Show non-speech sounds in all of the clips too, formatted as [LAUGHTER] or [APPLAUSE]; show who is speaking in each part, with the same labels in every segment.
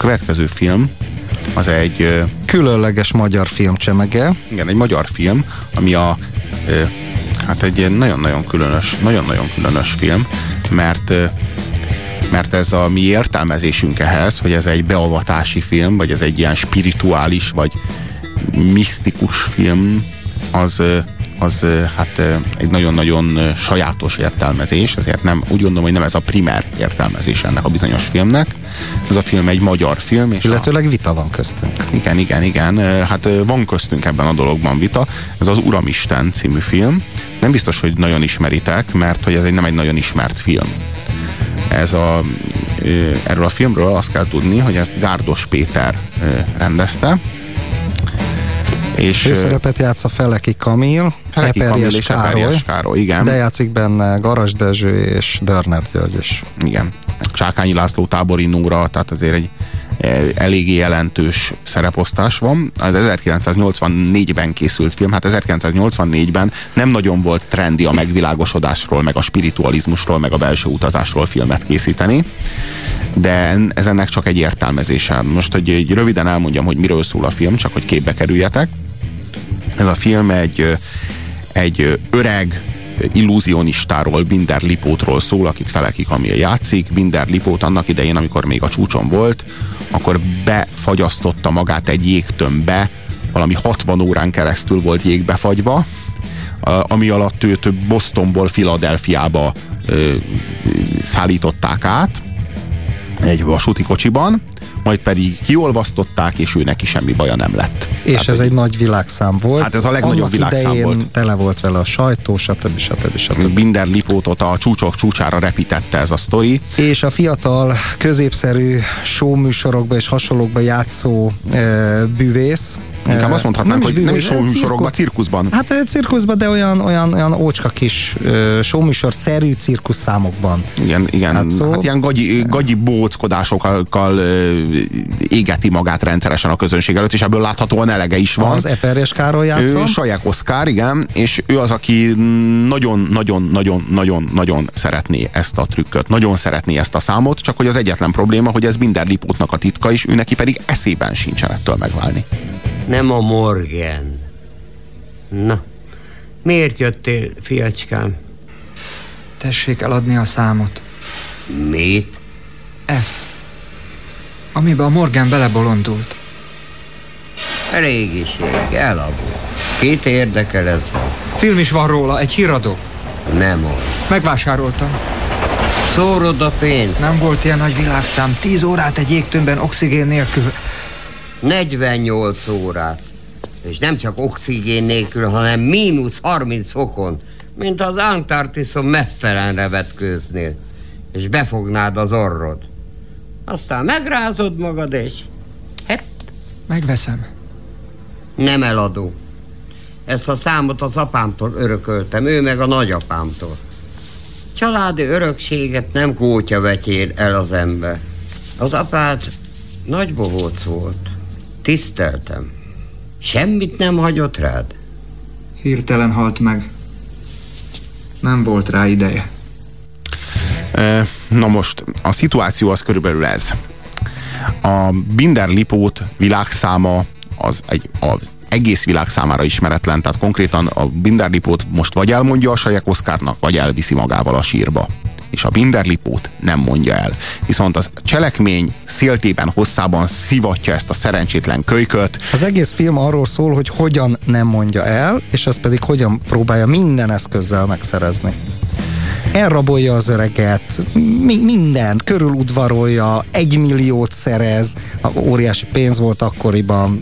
Speaker 1: következő film az egy...
Speaker 2: Különleges magyar film csemege.
Speaker 1: Igen, egy magyar film, ami a hát egy nagyon-nagyon különös, nagyon-nagyon különös film, mert mert ez a mi értelmezésünk ehhez, hogy ez egy beavatási film, vagy ez egy ilyen spirituális, vagy misztikus film, az, az hát egy nagyon-nagyon sajátos értelmezés, ezért nem, úgy gondolom, hogy nem ez a primer értelmezés ennek a bizonyos filmnek. Ez a film egy magyar film. És
Speaker 2: Illetőleg a... vita van köztünk.
Speaker 1: Igen, igen, igen. Hát van köztünk ebben a dologban vita. Ez az Uramisten című film. Nem biztos, hogy nagyon ismeritek, mert hogy ez egy nem egy nagyon ismert film. Ez a, erről a filmről azt kell tudni, hogy ezt Gárdos Péter rendezte,
Speaker 2: és szerepet játsz a Feleki Kamil,
Speaker 1: Feleki Kamil és Károly, Károly, igen.
Speaker 2: De játszik benne Garas Dezső és Dörner György is.
Speaker 1: Igen. Csákányi László tábori Nóra, tehát azért egy eléggé jelentős szereposztás van. Az 1984-ben készült film, hát 1984-ben nem nagyon volt trendi a megvilágosodásról, meg a spiritualizmusról, meg a belső utazásról filmet készíteni, de ez ennek csak egy értelmezése. Most, hogy egy röviden elmondjam, hogy miről szól a film, csak hogy képbe kerüljetek. Ez a film egy, egy öreg, illúzionistáról, Binder Lipótról szól, akit Feleki Kamil játszik. Binder Lipót annak idején, amikor még a csúcson volt, akkor befagyasztotta magát egy jégtömbbe, valami 60 órán keresztül volt jégbe fagyva, ami alatt őt Bostonból Filadelfiába szállították át egy vasúti kocsiban, majd pedig kiolvasztották, és ő neki semmi baja nem lett.
Speaker 2: És Tehát ez egy, egy nagy világszám volt.
Speaker 1: Hát ez a legnagyobb Annak világszám volt.
Speaker 2: tele volt vele a sajtó, stb. stb. stb.
Speaker 1: Binder Lipótot a csúcsok csúcsára repítette ez a sztori.
Speaker 2: És a fiatal, középszerű showműsorokba és hasonlókba játszó e, bűvész,
Speaker 1: Inkább azt mondhatnánk, nem hogy nem is showműsorokban, cirkuszban.
Speaker 2: Hát cirkuszban, de olyan, olyan, olyan ócska kis showműsor-szerű cirkuszszámokban.
Speaker 1: Igen, igen. Hát, szó... hát ilyen gagyi, gagyi bóckodásokkal égeti magát rendszeresen a közönség előtt, és ebből láthatóan elege is van.
Speaker 2: Az Eperjes Károly játszol. Ő
Speaker 1: Sajek Oszkár, igen, és ő az, aki nagyon-nagyon-nagyon-nagyon-nagyon szeretné ezt a trükköt, nagyon szeretné ezt a számot, csak hogy az egyetlen probléma, hogy ez minden Lipótnak a titka, és ő neki pedig eszében sincsen ettől megválni.
Speaker 3: Nem a Morgan. Na, miért jöttél, fiacskám?
Speaker 4: Tessék eladni a számot.
Speaker 3: Mit?
Speaker 4: Ezt. Amiben a Morgan belebolondult.
Speaker 3: Régiség, elavul. Kit érdekel ez van?
Speaker 4: Film is van róla, egy híradó.
Speaker 3: Nem mond.
Speaker 4: Megvásároltam.
Speaker 3: Szórod a pénzt.
Speaker 4: Nem volt ilyen nagy világszám. Tíz órát egy jégtömbben oxigén nélkül.
Speaker 3: 48 órát. És nem csak oxigén nélkül, hanem mínusz 30 fokon, mint az Antarktiszon mesztelenre vetkőznél, és befognád az orrod. Aztán megrázod magad, és hepp.
Speaker 4: Megveszem.
Speaker 3: Nem eladó. Ezt a számot az apámtól örököltem, ő meg a nagyapámtól. Családi örökséget nem kótya vetyér el az ember. Az apád nagy bohóc volt. Tiszteltem. Semmit nem hagyott rád?
Speaker 4: Hirtelen halt meg. Nem volt rá ideje.
Speaker 1: Na most, a szituáció az körülbelül ez. A Binder Lipót világszáma az egy, az egész világ számára ismeretlen, tehát konkrétan a Binder Lipót most vagy elmondja a Sajek Oszkárnak, vagy elviszi magával a sírba és a Binderlipót nem mondja el. Viszont az cselekmény széltében, hosszában szivatja ezt a szerencsétlen kölyköt.
Speaker 2: Az egész film arról szól, hogy hogyan nem mondja el, és az pedig hogyan próbálja minden eszközzel megszerezni elrabolja az öreget, mi, minden, körüludvarolja, egy milliót szerez, óriási pénz volt akkoriban,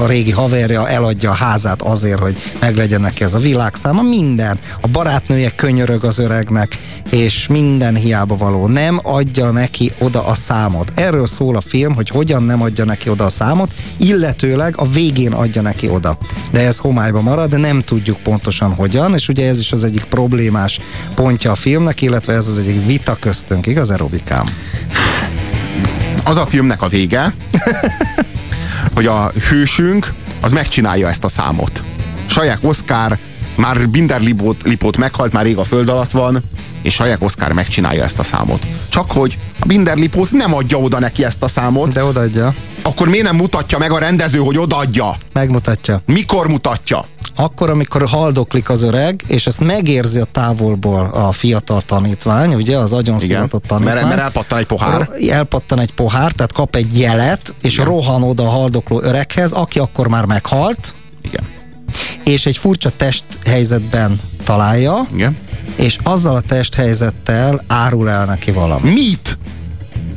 Speaker 2: a régi haverja eladja a házát azért, hogy meglegyen neki ez a világszáma, minden. A barátnője könyörög az öregnek, és minden hiába való. Nem adja neki oda a számot. Erről szól a film, hogy hogyan nem adja neki oda a számot, illetőleg a végén adja neki oda. De ez homályba marad, de nem tudjuk pontosan hogyan, és ugye ez is az egyik problémás pontja a filmnek, illetve ez az egyik vita köztünk, igaz, Erobikám?
Speaker 1: Az a filmnek a vége, [LAUGHS] hogy a hősünk az megcsinálja ezt a számot. Saják Oszkár már Binder Lipót, Lipót meghalt, már rég a föld alatt van, és Sajek Oszkár megcsinálja ezt a számot. Csak hogy a Binderlipót nem adja oda neki ezt a számot.
Speaker 2: De odaadja.
Speaker 1: Akkor miért nem mutatja meg a rendező, hogy odaadja?
Speaker 2: Megmutatja.
Speaker 1: Mikor mutatja?
Speaker 2: Akkor, amikor haldoklik az öreg, és ezt megérzi a távolból a fiatal tanítvány, ugye, az agyon szivatott tanítvány.
Speaker 1: Mert, mert elpattan egy pohár.
Speaker 2: Elpattan egy pohár, tehát kap egy jelet, és Igen. rohan oda a haldokló öreghez, aki akkor már meghalt.
Speaker 1: Igen.
Speaker 2: És egy furcsa testhelyzetben találja.
Speaker 1: Igen.
Speaker 2: És azzal a testhelyzettel árul el neki valami.
Speaker 1: Mit?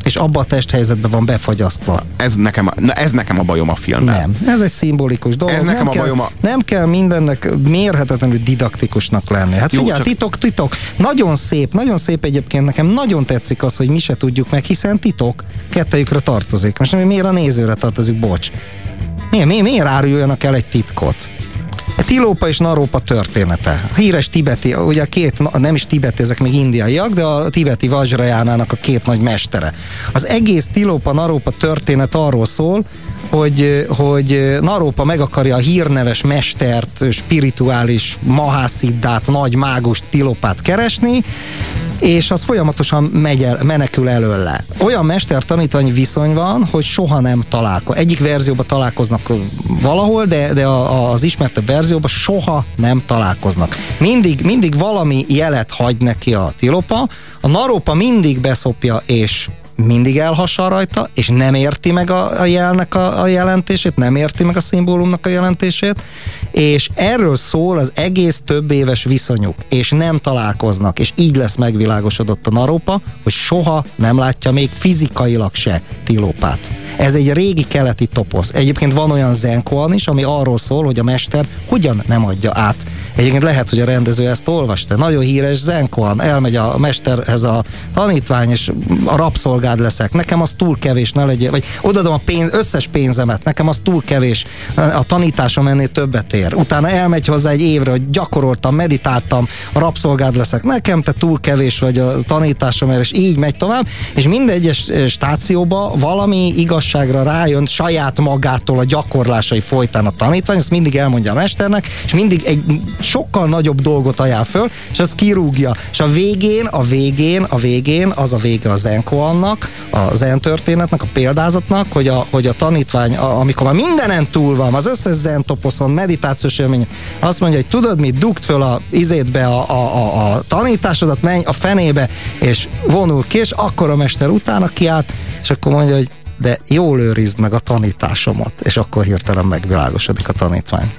Speaker 2: És abba a testhelyzetben van befagyasztva.
Speaker 1: Ez nekem, na ez nekem a bajom a filmben.
Speaker 2: Nem, ez egy szimbolikus dolog.
Speaker 1: Ez nekem
Speaker 2: nem
Speaker 1: a
Speaker 2: kell,
Speaker 1: bajom a...
Speaker 2: Nem kell mindennek mérhetetlenül didaktikusnak lenni. Hát figyelj, csak... titok, titok. Nagyon szép, nagyon szép egyébként nekem nagyon tetszik az, hogy mi se tudjuk meg, hiszen titok kettejükre tartozik. Most miért a nézőre tartozik, bocs. Miért, miért, miért áruljanak el egy titkot? Tilópa és Narópa története. A híres tibeti, ugye a két, nem is tibeti, ezek még indiaiak, de a tibeti Vajrajánának a két nagy mestere. Az egész Tilópa Narópa történet arról szól, hogy, hogy Narópa meg akarja a hírneves mestert, spirituális mahásziddát, nagy mágus Tilopát keresni, és az folyamatosan megy el, menekül előle. Olyan mester-tanítvány viszony van, hogy soha nem találkozik. Egyik verzióban találkoznak valahol, de, de a, az ismertebb verzióban soha nem találkoznak. Mindig, mindig valami jelet hagy neki a tilopa, a narópa mindig beszopja és mindig elhasal rajta, és nem érti meg a, a jelnek a, a jelentését, nem érti meg a szimbólumnak a jelentését, és erről szól az egész több éves viszonyuk, és nem találkoznak, és így lesz megvilágosodott a narópa, hogy soha nem látja még fizikailag se Tilópát. Ez egy régi keleti toposz. Egyébként van olyan zenkoan is, ami arról szól, hogy a mester hogyan nem adja át. Egyébként lehet, hogy a rendező ezt olvasta. Nagyon híres zenkoan, elmegy a mesterhez a tanítvány, és a rabszolgád leszek. Nekem az túl kevés, ne legyen, vagy odadom a pénz, összes pénzemet, nekem az túl kevés. A tanításom ennél többet ér. Utána elmegy hozzá egy évre, hogy gyakoroltam, meditáltam, rabszolgád leszek. Nekem te túl kevés vagy a tanításom, és így megy tovább, és minden egyes stációba valami igaz igazságra rájön saját magától a gyakorlásai folytán a tanítvány, ezt mindig elmondja a mesternek, és mindig egy sokkal nagyobb dolgot ajánl föl, és ez kirúgja. És a végén, a végén, a végén, az a vége a Zenko annak, a zen történetnek, a példázatnak, hogy a, hogy a tanítvány, a, amikor már mindenen túl van, az összes zen toposzon, meditációs élmény, azt mondja, hogy tudod mit, dugd föl a izétbe a, a, a, a tanításodat, menj a fenébe, és vonul ki, és akkor a mester utána kiállt, és akkor mondja, hogy de jól őrizd meg a tanításomat, és akkor hirtelen megvilágosodik a tanítvány.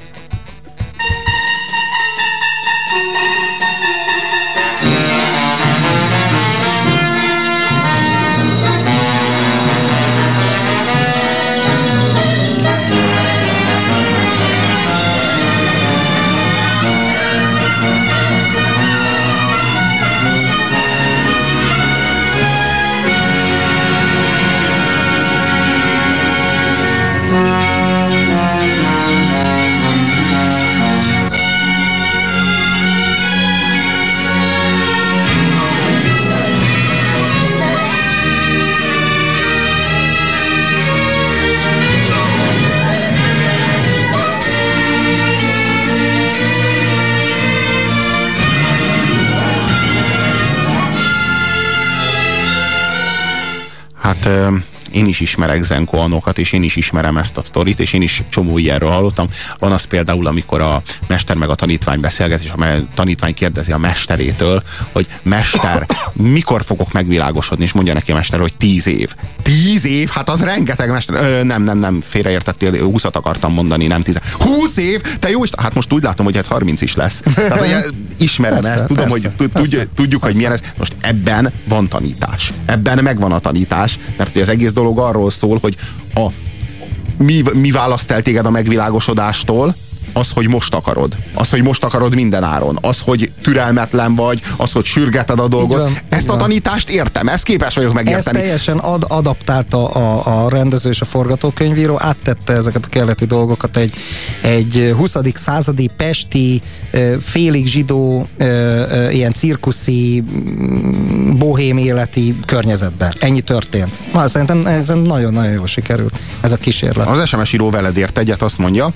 Speaker 1: Én is ismerek zenkoanokat, és én is ismerem ezt a sztorit, és én is csomó ilyenről hallottam. Van az például, amikor a mester meg a tanítvány beszélget, és a tanítvány kérdezi a mesterétől, hogy mester, mikor fogok megvilágosodni, és mondja neki a mester, hogy tíz év. Tíz év? Hát az rengeteg mester. Ö, nem, nem, nem, félreértettél, húszat akartam mondani, nem tíz. Húsz év? Te jó Hát most úgy látom, hogy ez harminc is lesz. Tehát, hogy [LAUGHS] ismerem persze, ezt, tudom, persze, hogy tudjuk, tudjuk hogy milyen ez. Most ebben van tanítás. Ebben megvan a tanítás, mert hogy az egész dolog dolog arról szól, hogy a, mi, mi választ el téged a megvilágosodástól, az, hogy most akarod. Az, hogy most akarod minden áron. Az, hogy türelmetlen vagy, az, hogy sürgeted a dolgot. Van, Ezt a tanítást értem, ezt képes vagyok megérteni.
Speaker 2: Ezt teljesen ad, adaptálta a, a rendező és a forgatókönyvíró, áttette ezeket a keleti dolgokat egy, egy 20. századi pesti, félig zsidó, ilyen cirkuszi, mm, bohém életi környezetben. Ennyi történt. Na, szerintem ez nagyon-nagyon jól sikerült ez a kísérlet.
Speaker 1: Az SMS író veled ért egyet, azt mondja,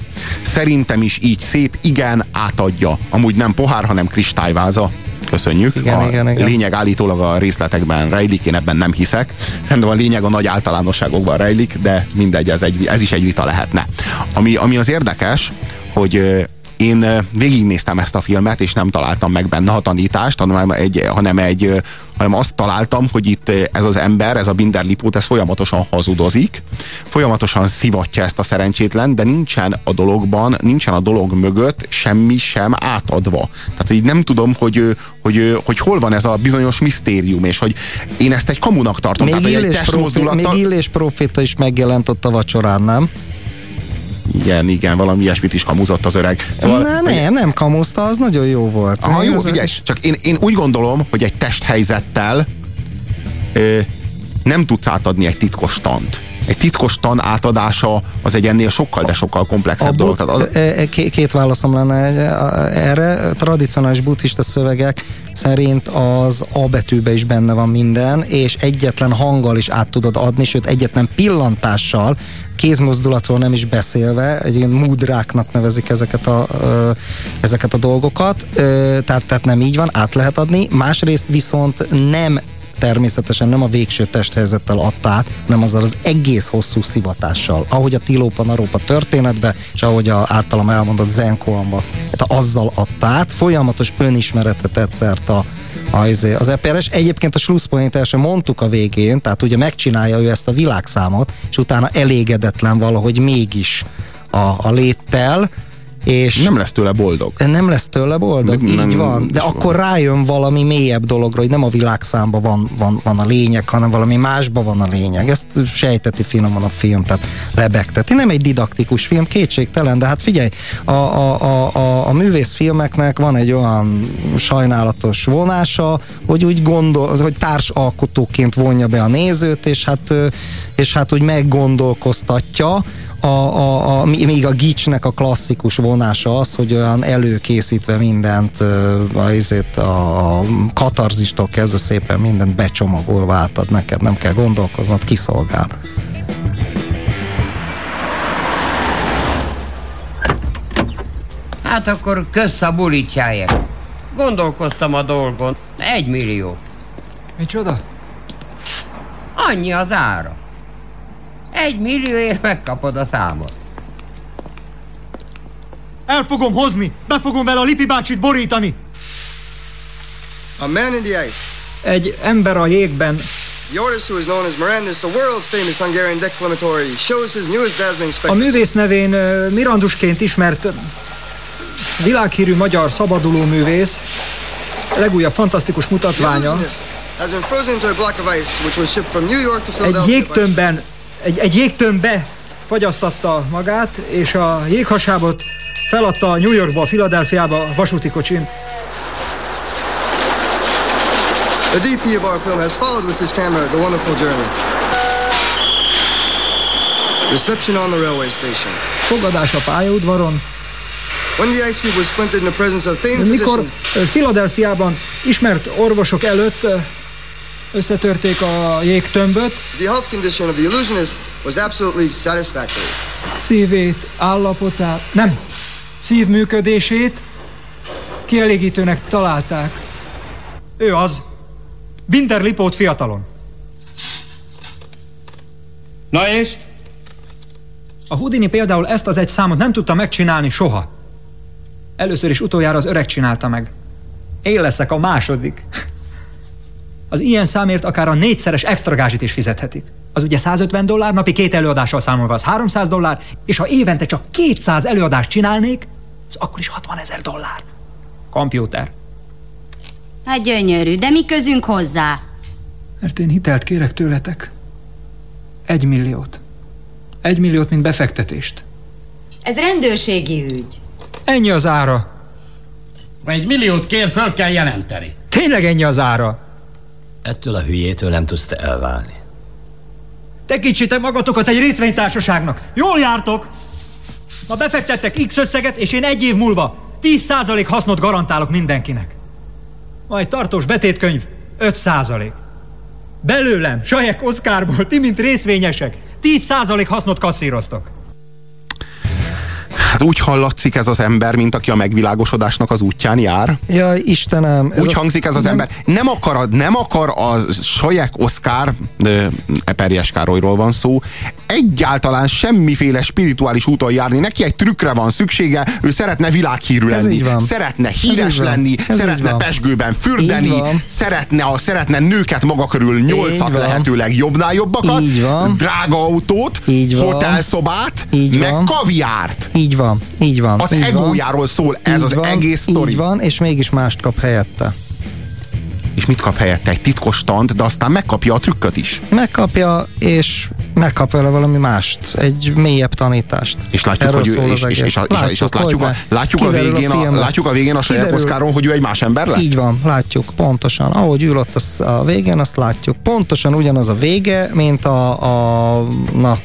Speaker 1: szerintem is is így szép, igen, átadja. Amúgy nem pohár, hanem kristályváza. Köszönjük.
Speaker 2: Igen,
Speaker 1: a
Speaker 2: igen, igen.
Speaker 1: lényeg állítólag a részletekben rejlik, én ebben nem hiszek. Szerintem a lényeg a nagy általánosságokban rejlik, de mindegy, ez, egy, ez is egy vita lehetne. Ami, ami az érdekes, hogy én ö, végignéztem ezt a filmet, és nem találtam meg benne a tanítást, hanem, egy, hanem, egy, ö, hanem azt találtam, hogy itt ö, ez az ember, ez a Binder Lipót, ez folyamatosan hazudozik, folyamatosan szivatja ezt a szerencsétlen, de nincsen a dologban, nincsen a dolog mögött semmi sem átadva. Tehát így nem tudom, hogy, hogy, hogy hol van ez a bizonyos misztérium, és hogy én ezt egy kamunak tartom.
Speaker 2: Még,
Speaker 1: Tehát, hogy egy
Speaker 2: illés profi, még Illés proféta is megjelent ott a vacsorán, nem?
Speaker 1: Igen, igen, valami ilyesmit is kamuzott az öreg.
Speaker 2: Szóval, Na, nem, nem kamuszta, az nagyon jó volt.
Speaker 1: Aha, jó, figyelj, csak én, én úgy gondolom, hogy egy testhelyzettel ö, nem tudsz átadni egy titkos tant. Egy titkos tan átadása az egy ennél sokkal, de sokkal komplexebb
Speaker 2: A
Speaker 1: dolog. Tehát az,
Speaker 2: e- e- ké- két válaszom lenne erre. Tradicionális buddhista szövegek szerint az A betűbe is benne van minden, és egyetlen hanggal is át tudod adni, sőt egyetlen pillantással, kézmozdulatról nem is beszélve, egy ilyen mudráknak nevezik ezeket a, ezeket a dolgokat, tehát, tehát nem így van, át lehet adni. Másrészt viszont nem természetesen nem a végső testhelyzettel adta át, hanem azzal az egész hosszú szivatással. Ahogy a Tilópa Narópa történetbe, és ahogy a általam elmondott Zenkoamba, tehát azzal adta folyamatos önismeretet tett szert a, az, az EPRS. Egyébként a slusszpoint el sem mondtuk a végén, tehát ugye megcsinálja ő ezt a világszámot, és utána elégedetlen valahogy mégis a, a léttel, és
Speaker 1: nem lesz tőle boldog.
Speaker 2: nem lesz tőle boldog,
Speaker 1: Nem-
Speaker 2: így
Speaker 1: nem-
Speaker 2: van. De akkor rájön valami mélyebb dologra, hogy nem a világszámban van, van, van a lényeg, hanem valami másban van a lényeg. Ezt sejteti finoman a film, tehát lebegteti. Nem egy didaktikus film, kétségtelen, de hát figyelj, a, a, a, a, a művészfilmeknek van egy olyan sajnálatos vonása, hogy úgy gondol, hogy társalkotóként vonja be a nézőt, és hát, és hát úgy meggondolkoztatja, a, a, a, míg a gicsnek a klasszikus vonása az, hogy olyan előkészítve mindent, ö, a, a, katarzistól kezdve szépen mindent becsomagolva átad neked, nem kell gondolkoznod, kiszolgál.
Speaker 3: Hát akkor kösz a bulicsáért. Gondolkoztam a dolgon. Egy millió.
Speaker 4: Micsoda?
Speaker 3: Annyi az ára. Egy millióért megkapod a számot.
Speaker 5: El fogom hozni! Be fogom vele a Lipi bácsit borítani!
Speaker 6: A man in the ice.
Speaker 4: Egy ember a jégben
Speaker 6: artist who is known as Mirandus, the world famous Hungarian declamatory, shows his newest dazzling
Speaker 4: A
Speaker 6: spectacle.
Speaker 4: művész nevén Mirandusként ismert világhírű magyar szabaduló művész, legújabb fantasztikus mutatványa
Speaker 6: a
Speaker 4: egy jégtömbben, egy, egy jégtömbbe fagyasztatta magát, és a jéghasábot feladta New Yorkba, Philadelphiába vasúti kocsin.
Speaker 6: The DP of our film has followed with his camera the wonderful journey. Reception on the railway station.
Speaker 4: Fogadás a pályaudvaron,
Speaker 6: When the ice cube was splintered in the presence of famed
Speaker 4: mikor Philadelphiában ismert orvosok előtt összetörték a jégtömböt,
Speaker 6: the health condition of the illusionist was absolutely satisfactory.
Speaker 4: szívét, állapotát, nem, szívműködését kielégítőnek találták.
Speaker 5: Ő az. Binder Lipót fiatalon. Na és?
Speaker 4: A Houdini például ezt az egy számot nem tudta megcsinálni soha. Először is utoljára az öreg csinálta meg. Én leszek a második. Az ilyen számért akár a négyszeres extra gázsit is fizethetik. Az ugye 150 dollár, napi két előadással számolva az 300 dollár, és ha évente csak 200 előadást csinálnék, az akkor is 60 ezer dollár. Kompjúter.
Speaker 7: Hát gyönyörű, de mi közünk hozzá?
Speaker 4: Mert én hitelt kérek tőletek. Egy milliót. Egy milliót, mint befektetést.
Speaker 7: Ez rendőrségi ügy.
Speaker 4: Ennyi az ára.
Speaker 8: Ha egy milliót kér, föl kell jelenteni.
Speaker 4: Tényleg ennyi az ára.
Speaker 9: Ettől a hülyétől nem tudsz te elválni.
Speaker 5: Tekintsétek magatokat egy részvénytársaságnak. Jól jártok! Ma befektettek X összeget, és én egy év múlva 10% hasznot garantálok mindenkinek. Majd tartós betétkönyv 5%. Belőlem, sajek Oszkárból, ti mint részvényesek, 10% hasznot kasszíroztok.
Speaker 1: Tehát úgy hallatszik ez az ember, mint aki a megvilágosodásnak az útján jár.
Speaker 2: Ja, Istenem.
Speaker 1: Ez úgy a... hangzik ez az nem... ember. Nem akar, nem akar a Sajek Oszkár, Eperjes Károlyról van szó, egyáltalán semmiféle spirituális úton járni. Neki egy trükkre van szüksége, ő szeretne világhírű lenni, szeretne híres lenni, ez szeretne pesgőben fürdeni, szeretne, a, szeretne nőket maga körül nyolcat lehetőleg jobbnál jobbakat, drága autót, hotelszobát, így meg kaviárt.
Speaker 2: Így van, így van.
Speaker 1: Az
Speaker 2: így
Speaker 1: egójáról van. szól ez az van, egész sztori.
Speaker 2: Így van, és mégis mást kap helyette
Speaker 1: és mit kap helyette? Egy titkos stand, de aztán megkapja a trükköt is.
Speaker 2: Megkapja, és megkap vele valami mást, egy mélyebb tanítást.
Speaker 1: És látjuk, Erről hogy ő, és, és, és, látjuk, és azt látjuk, a, látjuk, a végén a, a látjuk a végén a saját Oszkáron, hogy ő egy más ember lett?
Speaker 2: Így van, látjuk, pontosan. Ahogy ül ott a végén, azt látjuk. Pontosan ugyanaz a vége, mint a, a na,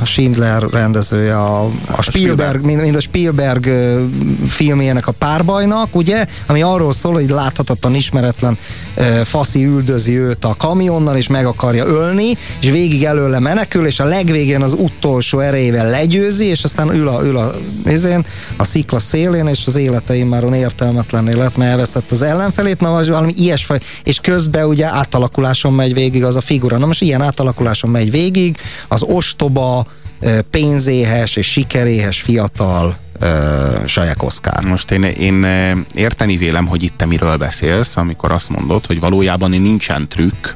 Speaker 2: a Schindler rendezője, a, a Spielberg, mind, mind a Spielberg filmjének a párbajnak, ugye, ami arról szól, hogy láthatatlan, ismeretlen faszi üldözi őt a kamionnal, és meg akarja ölni, és végig előle menekül, és a legvégén az utolsó erejével legyőzi, és aztán ül a, ül a, izén, a szikla szélén, és az életeim már értelmetlenné lett, mert elvesztett az ellenfelét, na valami ilyesfaj, és közben ugye átalakuláson megy végig az a figura. Na most ilyen átalakuláson megy végig, az ostoba, pénzéhes és sikeréhes fiatal Sajek Oszkár.
Speaker 1: Most én, én érteni vélem, hogy itt te miről beszélsz, amikor azt mondod, hogy valójában nincsen trükk,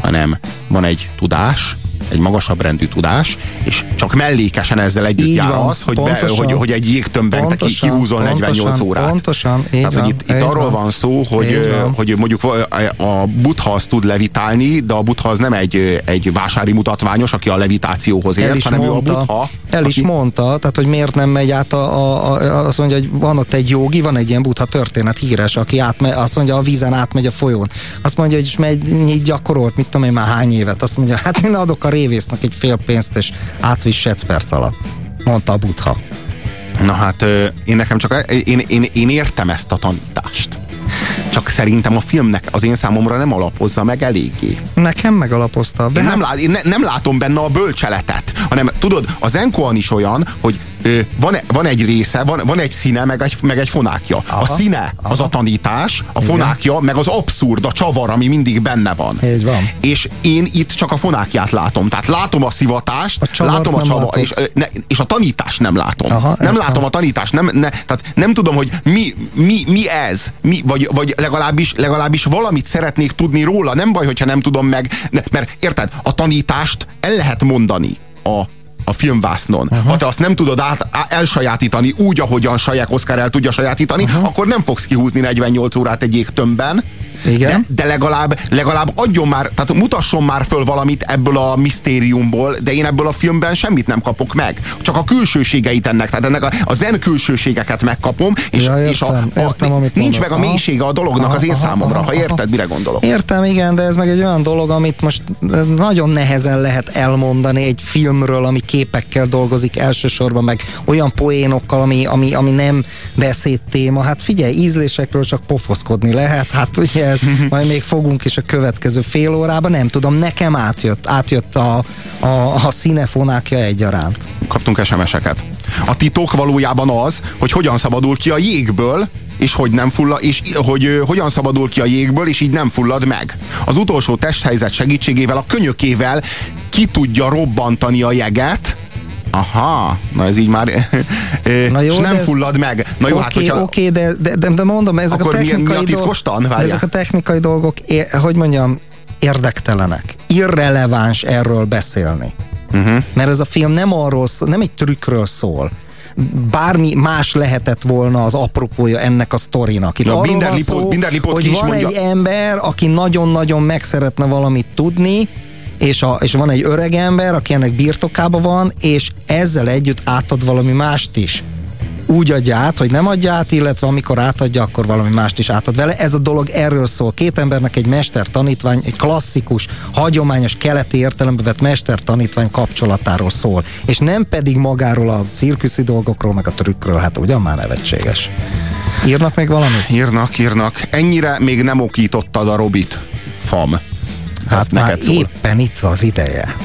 Speaker 1: hanem van egy tudás, egy magasabb rendű tudás, és csak mellékesen ezzel együtt így jár van, az, hogy, pontosan, be, hogy, hogy egy jégtömbben ki, kihúzol 48 órát.
Speaker 2: Pontosan, így
Speaker 1: Tehát,
Speaker 2: van,
Speaker 1: hogy itt, itt arról van, van szó, hogy, hogy mondjuk a butha az tud levitálni, de a butha az nem egy, egy vásári mutatványos, aki a levitációhoz ért, hanem mondta, ő a butha.
Speaker 2: El aki... is mondta, tehát hogy miért nem megy át a, a, a, azt mondja, hogy van ott egy jogi, van egy ilyen butha történet híres, aki átme, azt mondja, a vízen átmegy a folyón. Azt mondja, hogy is megy, gyakorolt, mit tudom én már hány évet. Azt mondja, hát én adok a révésznek egy fél pénzt, és átvisz perc alatt, mondta a butha.
Speaker 1: Na hát én nekem csak, én, én, én értem ezt a tanítást. Csak szerintem a filmnek az én számomra nem alapozza meg eléggé.
Speaker 2: Nekem megalapozta.
Speaker 1: De én nem, lát, én ne, nem látom benne a bölcseletet, hanem tudod, az Enkoan is olyan, hogy ö, van, van egy része, van, van egy színe, meg egy, meg egy fonákja. Aha, a színe aha. az a tanítás, a Igen. fonákja, meg az abszurd, a csavar, ami mindig benne van.
Speaker 2: Így van.
Speaker 1: És én itt csak a fonákját látom. Tehát látom a szivatást, a látom a csavar, és, ne, és a tanítást nem látom. Aha, nem látom a tanítást, nem, ne, tehát nem tudom, hogy mi, mi, mi ez, mi, vagy, vagy legalábbis, legalábbis valamit szeretnék tudni róla. Nem baj, hogyha nem tudom meg, mert érted, a tanítást el lehet mondani a a filmvásznon. Uh-huh. Ha te azt nem tudod át, elsajátítani úgy, ahogyan Sajek Oszkár el tudja sajátítani, uh-huh. akkor nem fogsz kihúzni 48 órát egy jégtömbben, igen. De, de legalább, legalább adjon már, tehát mutasson már föl valamit ebből a misztériumból, de én ebből a filmben semmit nem kapok meg. Csak a külsőségeit ennek, tehát ennek a, a zen külsőségeket megkapom, és,
Speaker 2: ja, értem,
Speaker 1: és a,
Speaker 2: a, értem, amit
Speaker 1: nincs meg a mélysége a dolognak aha, az én aha, számomra, aha, ha érted, aha. mire gondolok.
Speaker 2: Értem, igen, de ez meg egy olyan dolog, amit most nagyon nehezen lehet elmondani egy filmről, ami képekkel dolgozik elsősorban, meg olyan poénokkal, ami, ami, ami nem beszéd téma. Hát figyelj, ízlésekről csak pofoszkodni lehet, hát ugye ez, majd még fogunk is a következő fél órában, nem tudom, nekem átjött, átjött a, a, a színefonákja egyaránt.
Speaker 1: Kaptunk SMS-eket. A titok valójában az, hogy hogyan szabadul ki a jégből, és hogy nem fullad, és hogy hogyan szabadul ki a jégből, és így nem fullad meg. Az utolsó testhelyzet segítségével, a könyökével ki tudja robbantani a jeget, Aha, na ez így már [LAUGHS] na jó, és nem fullad meg. Na jó,
Speaker 2: okay, hát hogyha... Oké, okay, de, de, de, mondom, ezek
Speaker 1: Akkor
Speaker 2: a technikai
Speaker 1: mi, mi a dolgok,
Speaker 2: ezek a technikai dolgok, hogy mondjam, érdektelenek. Irreleváns erről beszélni. Uh-huh. Mert ez a film nem arról szól, nem egy trükkről szól bármi más lehetett volna az apropója ennek a sztorinak. Itt Na, minden lipot, szó, minden lipot hogy van mondja. egy ember, aki nagyon-nagyon meg szeretne valamit tudni, és, a, és van egy öreg ember, aki ennek birtokában van, és ezzel együtt átad valami mást is úgy adja át, hogy nem adja át, illetve amikor átadja, akkor valami mást is átad vele. Ez a dolog erről szól. Két embernek egy mester-tanítvány, egy klasszikus, hagyományos keleti értelembe vett mester-tanítvány kapcsolatáról szól. És nem pedig magáról a cirkuszi dolgokról, meg a trükkről, hát ugyan már nevetséges. Írnak még valamit?
Speaker 1: Írnak, írnak. Ennyire még nem okítottad a Robit, fam.
Speaker 2: Hát már szól. éppen itt az ideje.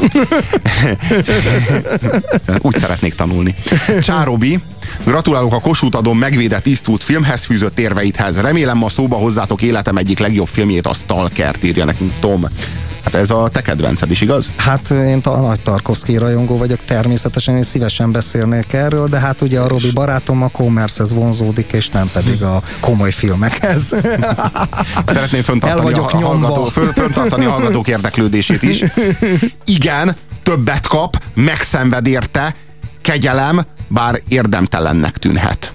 Speaker 2: [LAUGHS]
Speaker 1: Úgy szeretnék tanulni. Csárobi, gratulálok a Kossuth adom megvédett Eastwood filmhez fűzött érveidhez. Remélem ma szóba hozzátok életem egyik legjobb filmjét, a Stalkert írja nekünk Tom. Hát ez a te kedvenced is, igaz?
Speaker 2: Hát én a nagy Tarkovsky rajongó vagyok, természetesen én szívesen beszélnék erről, de hát ugye a Robi barátom a commerce vonzódik, és nem pedig a komoly filmekhez. [LAUGHS]
Speaker 1: Szeretném föntartani, a, hallgató, föntartani a hallgatók [LAUGHS] érdeklődését is. Igen, többet kap, megszenved érte, kegyelem, bár érdemtelennek tűnhet.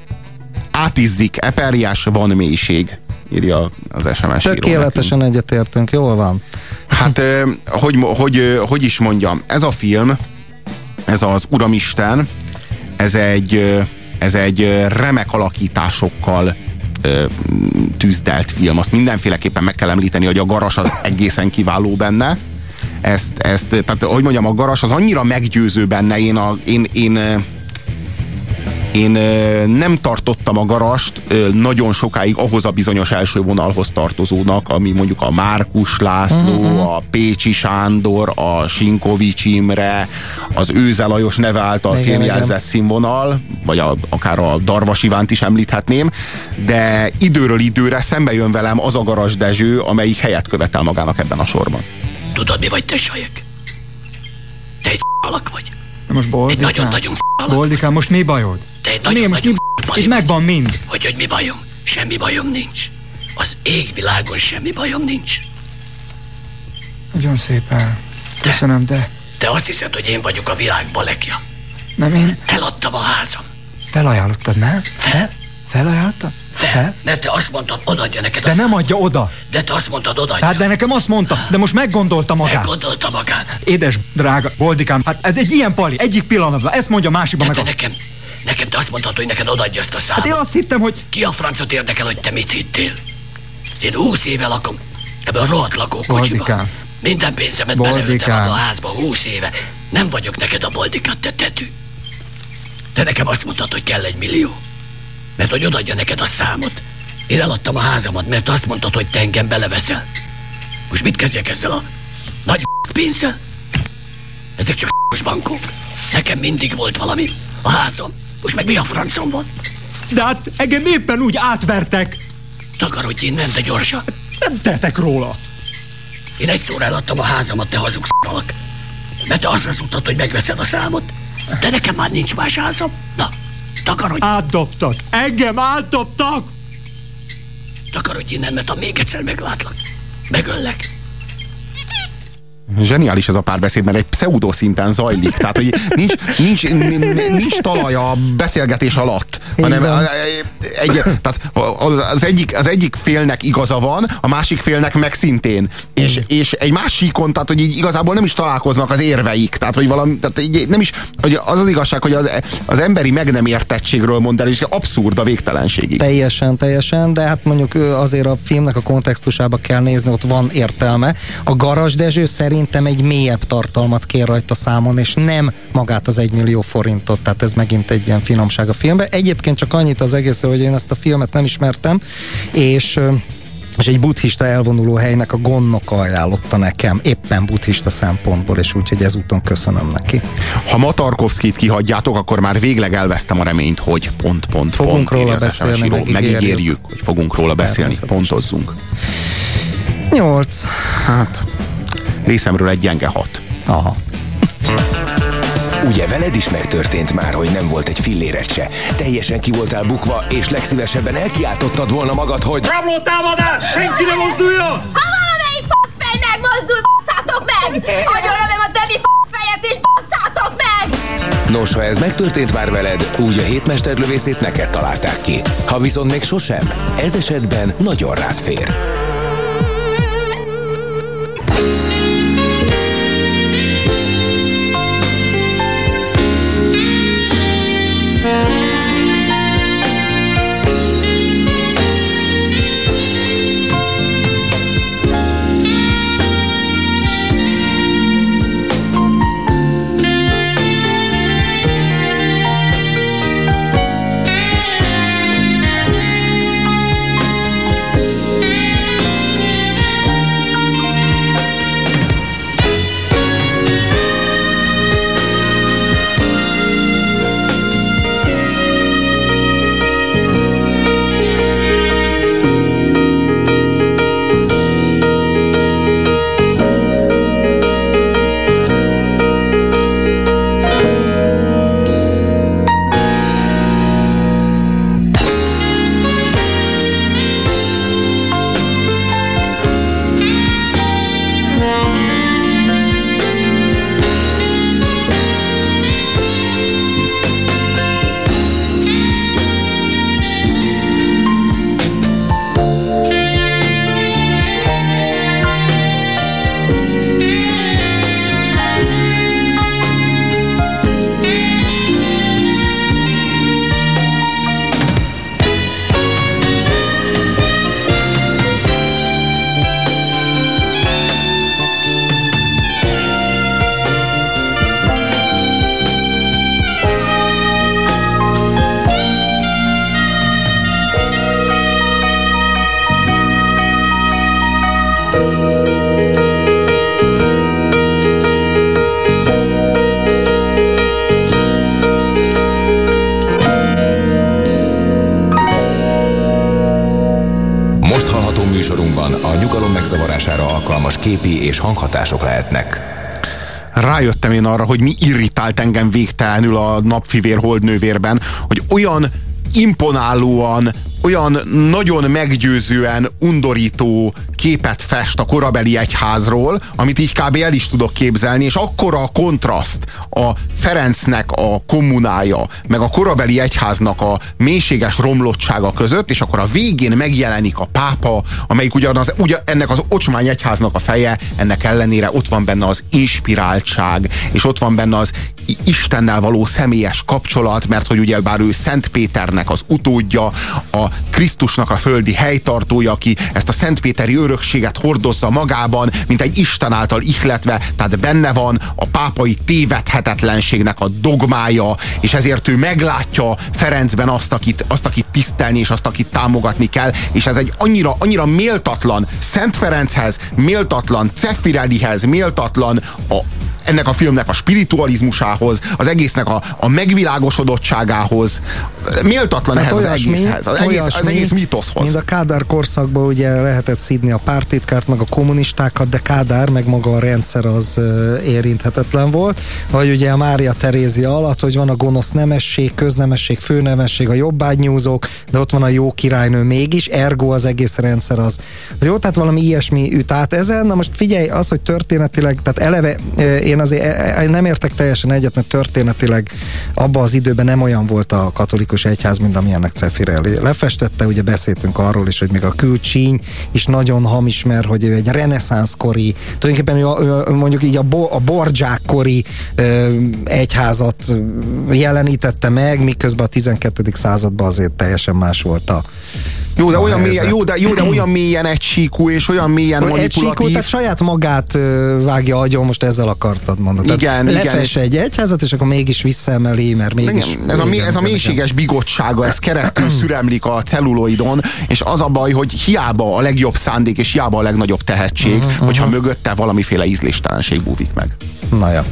Speaker 1: Átizzik, eperjás, van mélység írja az SMS
Speaker 2: Tökéletesen egyetértünk, jól van.
Speaker 1: Hát, hogy, hogy, hogy is mondjam, ez a film, ez az Uramisten, ez egy, ez egy remek alakításokkal tűzdelt film. Azt mindenféleképpen meg kell említeni, hogy a garas az egészen kiváló benne. Ezt, ezt, tehát, hogy mondjam, a garas az annyira meggyőző benne, én, a, én, én én nem tartottam a garast nagyon sokáig ahhoz a bizonyos első vonalhoz tartozónak, ami mondjuk a Márkus László, uh-huh. a Pécsi Sándor, a Sinkovics Imre, az Őze Lajos neve által filmjelzett színvonal, vagy a, akár a Darvas Ivánt is említhetném, de időről időre szembe jön velem az a Garas Dezső, amelyik helyet követel magának ebben a sorban.
Speaker 10: Tudod, mi vagy te, Sajek? Te egy alak vagy.
Speaker 5: Most Boldikám,
Speaker 10: nagyon-nagyon
Speaker 5: Boldikám, most mi bajod?
Speaker 10: Te egy nagyon, most mi,
Speaker 5: itt megvan mind.
Speaker 10: Hogy, hogy mi bajom? Semmi bajom nincs. Az égvilágon semmi bajom nincs.
Speaker 5: Nagyon szépen. Köszönöm, de...
Speaker 10: Te azt hiszed, hogy én vagyok a világ balekja.
Speaker 5: Nem én...
Speaker 10: Eladtam a házam.
Speaker 5: Felajánlottad, nem?
Speaker 10: Fel?
Speaker 5: Felajánlottad?
Speaker 10: Fel? Mert te azt mondtad, odaadja neked
Speaker 5: De nem adja oda.
Speaker 10: De te azt mondtad, odaadja.
Speaker 5: Hát de nekem azt mondta, de most meggondolta magát.
Speaker 10: Meggondolta magát.
Speaker 5: Édes, drága, Boldikám, hát ez egy ilyen pali, egyik pillanatban, ezt mondja másikban
Speaker 10: meg. a... nekem, nekem te azt mondtad, hogy neked odaadja ezt a számot.
Speaker 5: Hát én azt hittem, hogy...
Speaker 10: Ki a francot érdekel, hogy te mit hittél? Én húsz éve lakom ebben a rohadt lakókocsiban. Minden pénzemet belőttem a házba húsz éve. Nem vagyok neked a boldikát, te tetű. Te nekem azt mondtad, hogy kell egy millió. Mert hogy odaadja neked a számot. Én eladtam a házamat, mert azt mondtad, hogy te engem beleveszel. Most mit kezdjek ezzel a nagy pénzzel? Ezek csak bankok. Nekem mindig volt valami. A házam. Most meg mi a francom van?
Speaker 5: De hát engem éppen úgy átvertek.
Speaker 10: Takarodj innen, de gyorsan.
Speaker 5: Nem tettek róla.
Speaker 10: Én egy szóra eladtam a házamat, te hazugsz alak. Mert te azt mondtad, hogy megveszed a számot. De nekem már nincs más házam. Na, Takarodj!
Speaker 5: Átdobtak! Engem átdobtak!
Speaker 10: Takarodj innen, mert ha még egyszer meglátlak, megöllek.
Speaker 1: Zseniális ez a párbeszéd, mert egy pseudo szinten zajlik. Tehát, hogy nincs, nincs, nincs talaj a beszélgetés alatt, hanem egy, tehát az, egyik, az egyik félnek igaza van, a másik félnek meg szintén. És, és egy másikon, tehát, hogy így igazából nem is találkoznak az érveik. Tehát, hogy valami, tehát így nem is, hogy az az igazság, hogy az, az emberi meg nem értettségről mond el, és abszurd a végtelenségig.
Speaker 2: Teljesen, teljesen, de hát mondjuk azért a filmnek a kontextusába kell nézni, ott van értelme. A Garas Dezső szerint szerintem egy mélyebb tartalmat kér rajta számon, és nem magát az egy millió forintot, tehát ez megint egy ilyen finomság a filmben. Egyébként csak annyit az egészről, hogy én ezt a filmet nem ismertem, és és egy buddhista elvonuló helynek a gondnoka ajánlotta nekem, éppen buddhista szempontból, és úgyhogy ezúton köszönöm neki.
Speaker 1: Ha Matarkovszkit kihagyjátok, akkor már végleg elvesztem a reményt, hogy pont, pont,
Speaker 2: fogunk
Speaker 1: pont,
Speaker 2: róla beszélni, megígérjük.
Speaker 1: megígérjük, hogy fogunk róla beszélni, pontozzunk.
Speaker 2: Nyolc.
Speaker 1: Hát, részemről egy gyenge hat.
Speaker 2: Aha.
Speaker 11: Ugye veled is megtörtént már, hogy nem volt egy filléret se. Teljesen ki voltál bukva, és legszívesebben elkiáltottad volna magad, hogy...
Speaker 12: Rabló támadás! Senki ne mozduljon!
Speaker 13: Ha valamelyik faszfej megmozdul, basszátok meg! Agyonlövöm a Devi faszfejet, és basszátok meg!
Speaker 11: Nos, ha ez megtörtént már veled, úgy a hétmesterlövészét neked találták ki. Ha viszont még sosem, ez esetben nagyon rád fér. Megzavarására alkalmas képi és hanghatások lehetnek.
Speaker 1: Rájöttem én arra, hogy mi irritált engem végtelenül a napfivér holdnővérben, hogy olyan imponálóan, olyan nagyon meggyőzően undorító képet fest a korabeli egyházról, amit így kb. el is tudok képzelni, és akkora a kontraszt a Ferencnek a kommunája, meg a korabeli egyháznak a mélységes romlottsága között, és akkor a végén megjelenik a pápa, amelyik ugyanaz, ugyan, ennek az ocsmány egyháznak a feje, ennek ellenére ott van benne az inspiráltság, és ott van benne az Istennel való személyes kapcsolat, mert hogy ugye bár ő Szent Péternek az utódja, a Krisztusnak a földi helytartója, aki ezt a Szentpéteri örökséget hordozza magában, mint egy Isten által ihletve, tehát benne van a pápai tévedhetetlenségnek a dogmája, és ezért ő meglátja Ferencben azt, akit, azt, akit tisztelni, és azt, akit támogatni kell, és ez egy annyira, annyira méltatlan Szent Ferenchez, méltatlan Ceffirellihez, méltatlan a, ennek a filmnek a spiritualizmusához, az egésznek a, a megvilágosodottságához. Méltatlan ehhez az egészhez, az egész, az egész mítoszhoz.
Speaker 2: Mint a Kádár korszakban ugye lehetett szídni a pártitkárt, meg a kommunistákat, de Kádár, meg maga a rendszer az érinthetetlen volt. Vagy ugye a Mária Terézia alatt, hogy van a gonosz nemesség, köznemesség, főnemesség, a jobbágynyúzók, de ott van a jó királynő mégis, ergo az egész rendszer az. Az jó, tehát valami ilyesmi üt át ezen. Na most figyelj, az, hogy történetileg, tehát eleve én azért e, e, nem értek teljesen egyet, mert történetileg abban az időben nem olyan volt a katolikus egyház, mint amilyennek Cefirelli lefestette, ugye beszéltünk arról is, hogy még a külcsíny is nagyon hamis, mert hogy egy reneszánszkori, tulajdonképpen mondjuk így a, bo, a bordzsákkori egyházat jelenítette meg, miközben a 12. században azért teljesen más volt a
Speaker 1: jó, de, olyan mélyen, jó, de, jó, de olyan mélyen egysíkú és olyan mélyen
Speaker 2: egy
Speaker 1: manipulatív.
Speaker 2: Egysíkú, tehát saját magát vágja agyon, most ezzel akartad mondani.
Speaker 1: Igen,
Speaker 2: tehát igen. Lefest egy egyházat, és akkor mégis visszaemeli, mert mégis...
Speaker 1: Igen, ez, a, igen, ez a mélységes bigottsága, ez keresztül [CLEARS THROAT] szüremlik a celluloidon, és az a baj, hogy hiába a legjobb szándék, és hiába a legnagyobb tehetség, uh-huh, hogyha uh-huh. mögötte valamiféle ízléstelenség búvik meg.
Speaker 2: Na ja.